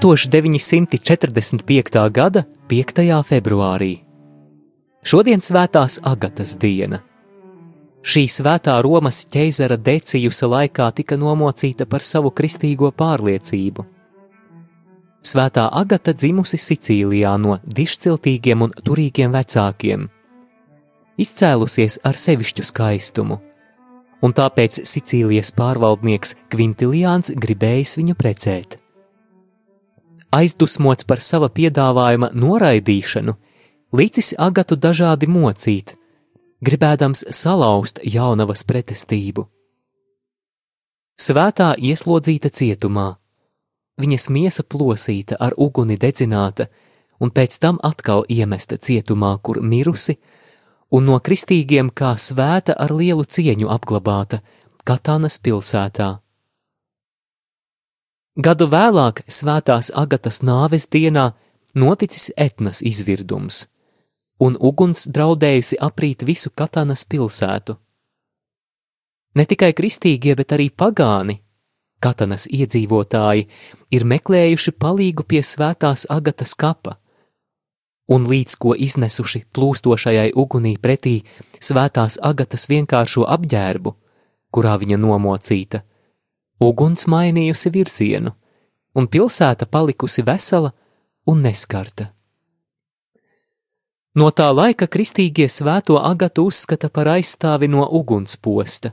Tūkstoš 945. gada 5. februārī. Šodien svētās Agatas diena. Šī svētā Romas ķeizara Decijusa laikā tika nomocīta par savu kristīgo pārliecību. Svētā Agata dzimusi Sicīlijā no dišciltīgiem un turīgiem vecākiem, izcēlusies ar sevišķu skaistumu, un tāpēc Sicīlijas pārvaldnieks Kvintiliāns gribējis viņu precēt. Aizdusmots par sava piedāvājuma noraidīšanu, licis Agatu dažādi mocīt, gribēdams salauzt jaunavas pretestību. Svētā ieslodzīta cietumā, viņas miesa plosīta ar uguni dedzināta un pēc tam atkal iemesta cietumā, kur mirusi, un no kristīgiem kā svēta ar lielu cieņu apglabāta Katānas pilsētā. Gadu vēlāk, svētās Agatas nāves dienā, noticis etnas izvirdums – un uguns draudējusi aprīt visu Katānas pilsētu. Ne tikai kristīgie, bet arī pagāni, Katānas iedzīvotāji, ir meklējuši palīgu pie svētās agatas kapa, un līdz ko iznesuši plūstošajai ugunī pretī svētās agatas vienkāršo apģērbu, kurā viņa nomocīta, uguns mainījusi virzienu, un pilsēta palikusi vesela un neskarta. No tā laika kristīgie svēto agatu uzskata par aizstāvi no ugunsposta,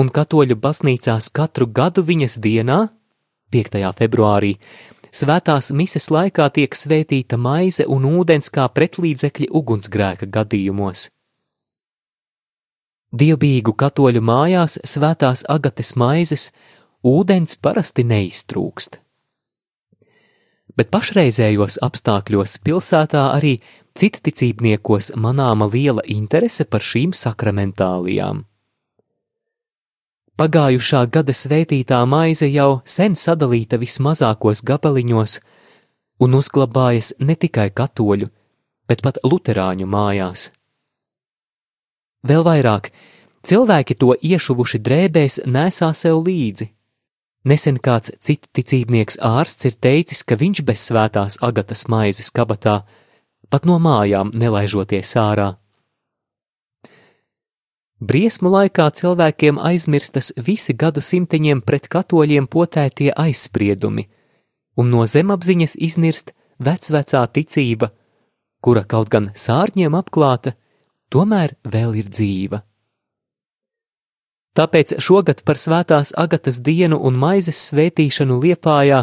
un katoļu baznīcās katru gadu viņas dienā, 5. februārī, svētās mises laikā tiek svētīta maize un ūdens kā pretlīdzekļi ugunsgrēka gadījumos. Dievbijīgu katoļu mājās svētās agates maizes ūdens parasti neiztrūkst. Bet pašreizējos apstākļos pilsētā arī Citticībniekos manāma liela interese par šīm sakramentālijām. Pagājušā gada svētītā maize jau sen sadalīta vismazākos gabaliņos un uzglabājas ne tikai katoļu, bet pat luterāņu mājās. Vēl vairāk, cilvēki to iešuvuši drēbēs nesā sev līdzi. Nesen kāds citticībnieks ārsts ir teicis, ka viņš bez svētās agatas maizes kabatā pat no mājām nelaižoties ārā. Briesmu laikā cilvēkiem aizmirstas visi gadu simteņiem pret katoļiem potētie aizspriedumi, un no zemapziņas iznirst vecvecā ticība, kura kaut gan sārņiem apklāta, tomēr vēl ir dzīva. Tāpēc šogad par svētās agatas dienu un maizes svētīšanu liepājā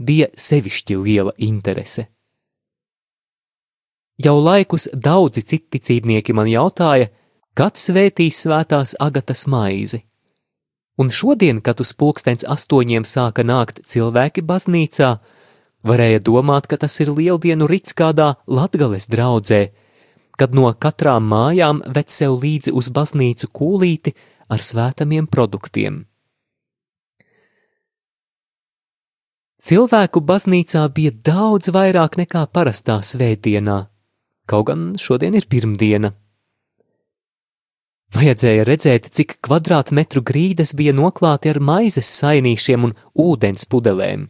bija sevišķi liela interese. Jau laikus daudzi citticībnieki man jautāja, kad svētīs svētās agatas maizi. Un šodien, kad uz pulkstens astoņiem sāka nākt cilvēki baznīcā, varēja domāt, ka tas ir lieldienu rits kādā latgales draudzē, kad no katrām mājām ved sev līdzi uz baznīcu kūlīti ar svētamiem produktiem. Cilvēku baznīcā bija daudz vairāk nekā parastā svētdienā kaut gan šodien ir pirmdiena. Vajadzēja redzēt, cik kvadrātmetru grīdas bija noklāti ar maizes sainīšiem un ūdens pudelēm.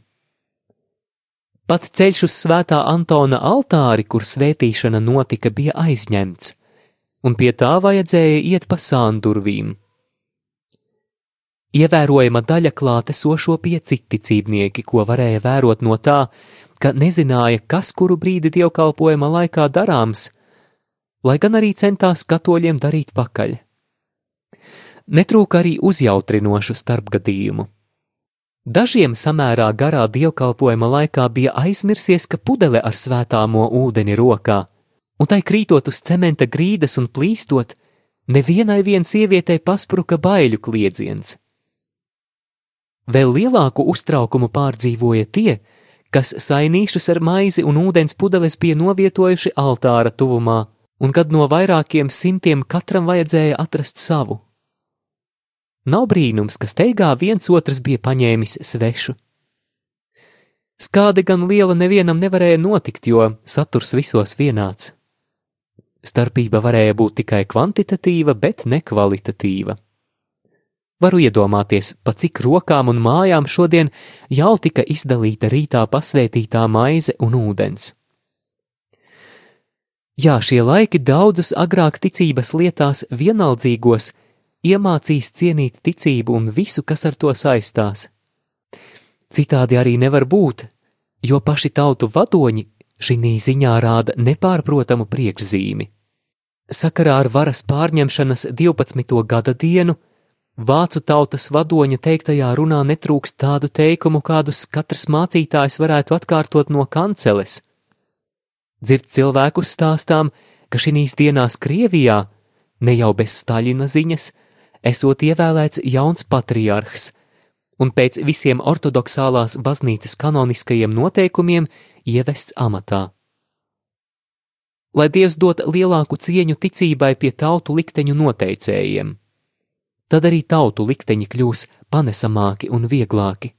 Pat ceļš uz svētā Antona altāri, kur svētīšana notika, bija aizņemts, un pie tā vajadzēja iet pa sāndurvīm. Ievērojama daļa klātesošo bija citicībnieki, ko varēja vērot no tā, ka nezināja, kas kuru brīdi dievkalpojuma laikā darāms, lai gan arī centās katoļiem darīt pakaļ. Netrūka arī uzjautrinošu starpgadījumu. Dažiem samērā garā dievkalpojuma laikā bija aizmirsies, ka pudele ar svētāmo ūdeni rokā, un tai krītot uz cementa grīdas un plīstot, nevienai vien sievietei paspruka baiļu kliedziens. Vēl lielāku uztraukumu pārdzīvoja tie, kas sainīšus ar maizi un ūdens pudeles bija novietojuši altāra tuvumā, un kad no vairākiem simtiem katram vajadzēja atrast savu. Nav brīnums, ka steigā viens otrs bija paņēmis svešu. Skāde gan liela nevienam nevarēja notikt, jo saturs visos vienāds. Starpība varēja būt tikai kvantitatīva, bet ne kvalitatīva. Varu iedomāties, pa cik rokām un mājām šodien jau tika izdalīta rītā pasvētītā maize un ūdens. Jā, šie laiki daudzus agrāk ticības lietās vienaldzīgos iemācīs cienīt ticību un visu, kas ar to saistās. Citādi arī nevar būt, jo paši tautu vadoņi šī ziņā rāda nepārprotamu priekšzīmi. Sakarā ar varas pārņemšanas 12. gada dienu vācu tautas vadoņa teiktajā runā netrūkst tādu teikumu, kādus katrs mācītājs varētu atkārtot no kanceles. Dzird cilvēkus stāstām, ka šīs dienās Krievijā, ne jau bez Staļina ziņas, esot ievēlēts jauns patriārhs, un pēc visiem ortodoksālās baznīcas kanoniskajiem noteikumiem ievests amatā. Lai Dievs dot lielāku cieņu ticībai pie tautu likteņu noteicējiem, tad arī tautu likteņi kļūs panesamāki un vieglāki.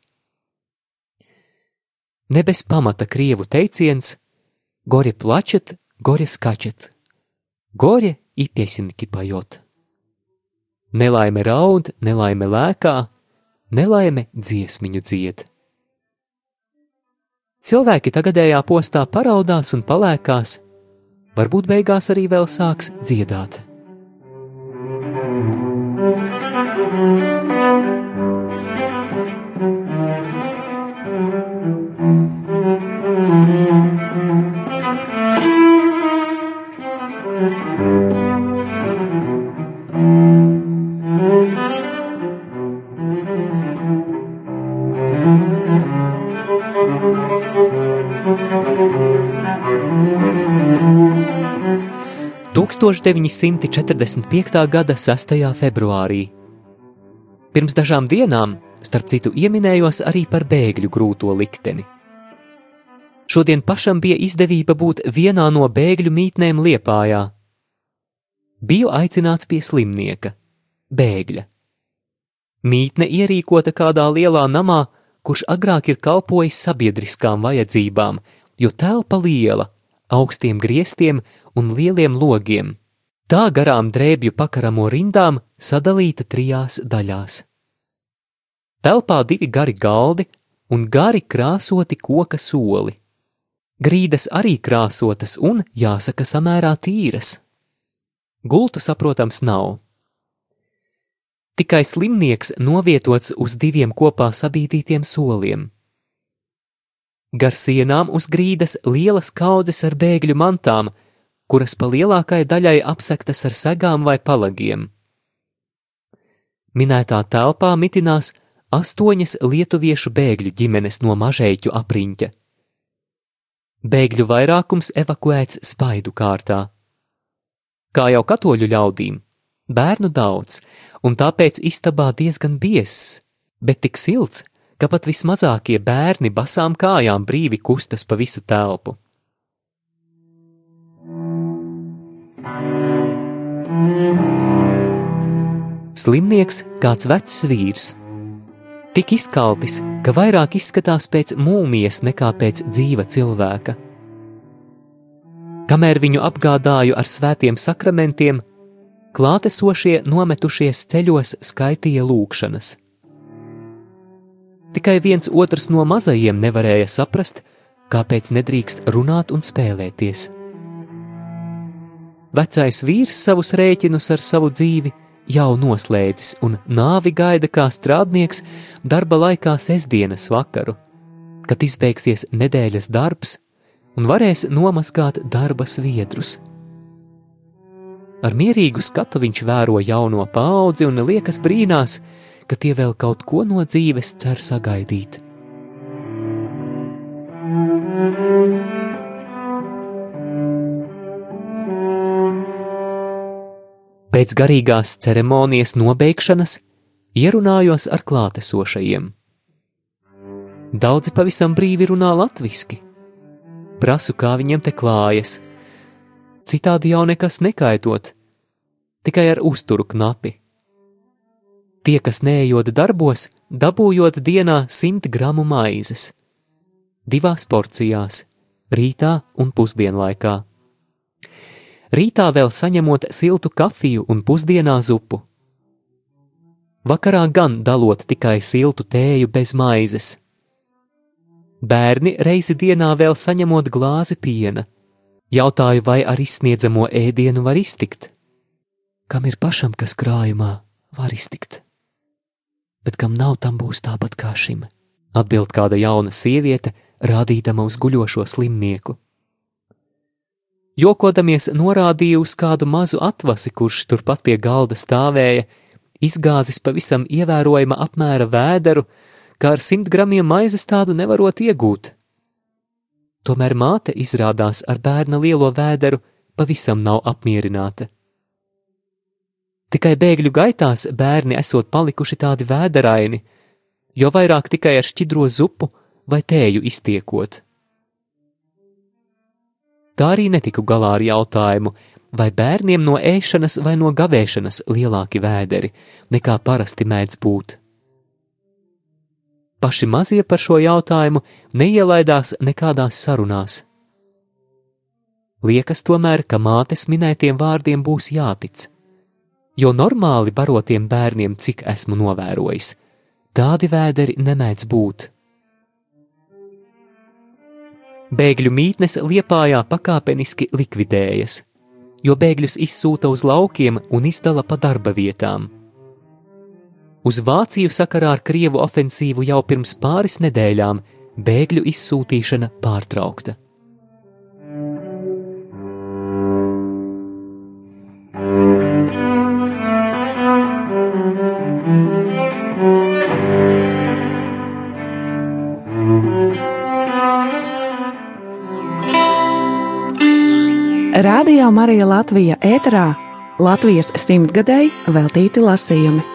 Ne bez pamata krievu teiciens – gori plačet, gori skačet, gori i piesinki pajot. Nelaime raud, nelaime lēkā, nelaime dziesmiņu dzied. Cilvēki tagadējā postā paraudās un palēkās, varbūt beigās arī vēl sāks dziedāt. 1945. gada 6. februārī. Pirms dažām dienām, starp citu, ieminējos arī par bēgļu grūto likteni. Šodien pašam bija izdevība būt vienā no bēgļu mītnēm Liepājā. Biju aicināts pie slimnieka, bēgļa. Mītne ierīkota kādā lielā namā, kurš agrāk ir kalpojis sabiedriskām vajadzībām, jo telpa liela, augstiem griestiem un lieliem logiem. Tā garām drēbju pakaramo rindām sadalīta trijās daļās. Telpā divi gari galdi un gari krāsoti koka soli. Grīdas arī krāsotas un, jāsaka, samērā tīras. Gultu, saprotams, nav. Tikai slimnieks novietots uz diviem kopā sabītītiem soliem. Gar sienām uz grīdas lielas kaudzes ar bēgļu mantām, kuras pa lielākai daļai apsektas ar segām vai palagiem. Minētā telpā mitinās astoņas lietuviešu bēgļu ģimenes no mažēķu apriņķa. Bēgļu vairākums evakuēts spaidu kārtā. Kā jau katoļu ļaudīm, bērnu daudz, un tāpēc istabā diezgan biezs, bet tik silts, ka pat vismazākie bērni basām kājām brīvi kustas pa visu telpu. Slimnieks kāds vecs vīrs. Tik izkaltis, ka vairāk izskatās pēc mūmijas nekā pēc dzīva cilvēka. Kamēr viņu apgādāju ar svētiem sakramentiem, klātesošie nometušies ceļos skaitīja lūkšanas. Tikai viens otrs no mazajiem nevarēja saprast, kāpēc nedrīkst runāt un spēlēties. Vecais vīrs savus rēķinus ar savu dzīvi jau noslēdzis un nāvi gaida kā strādnieks darba laikā sestdienas vakaru, kad izbeigsies nedēļas darbs un varēs nomaskāt darba sviedrus. Ar mierīgu skatu viņš vēro jauno paudzi un liekas brīnās, ka tie vēl kaut ko no dzīves cer sagaidīt. Pēc garīgās ceremonijas nobeigšanas ierunājos ar klātesošajiem. Daudzi pavisam brīvi runā latviešu. Prasu, kā viņiem te klājas. Citādi jau nekas nekaitot, tikai ar uzturu knapi. Tie, kas neejot darbos, dabūjot dienā simt gramu maizes, divās porcijās, rītā un pusdienlaikā. Rītā vēl saņemot siltu kafiju un pusdienā zupu. Vakarā gan dalot tikai siltu tēju bez maizes Bērni reizi dienā vēl saņemot glāzi piena. Jautāju, vai ar izsniedzamo ēdienu var iztikt. Kam ir pašam, kas krājumā, var iztikt. Bet kam nav, tam būs tāpat kā šim, atbild kāda jauna sieviete, rādīdama uz guļošo slimnieku. Jokodamies norādīju uz kādu mazu atvasi, kurš turpat pie galda stāvēja, izgāzis pavisam ievērojama apmēra vēderu, ka ar simt gramiem maizes tādu nevarot iegūt. Tomēr māte izrādās ar bērna lielo vēderu pavisam nav apmierināta. Tikai bēgļu gaitās bērni esot palikuši tādi vēderaini, jo vairāk tikai ar šķidro zupu vai tēju iztiekot. Tā arī netiku galā ar jautājumu, vai bērniem no ēšanas vai no gavēšanas lielāki vēderi nekā parasti mēdz būt. Paši mazie par šo jautājumu neielaidās nekādās sarunās. Liekas tomēr, ka mātes minētiem vārdiem būs jātic, jo normāli barotiem bērniem, cik esmu novērojis, tādi vēderi nemēdz būt. Bēgļu mītnes liepājā pakāpeniski likvidējas, jo bēgļus izsūta uz laukiem un izdala pa darba vietām. Uz Vāciju sakarā ar Krievu ofensīvu jau pirms pāris nedēļām bēgļu izsūtīšana pārtraukta. Radio Marija Latvija ēterā Latvijas simtgadēji veltīti lasījumi.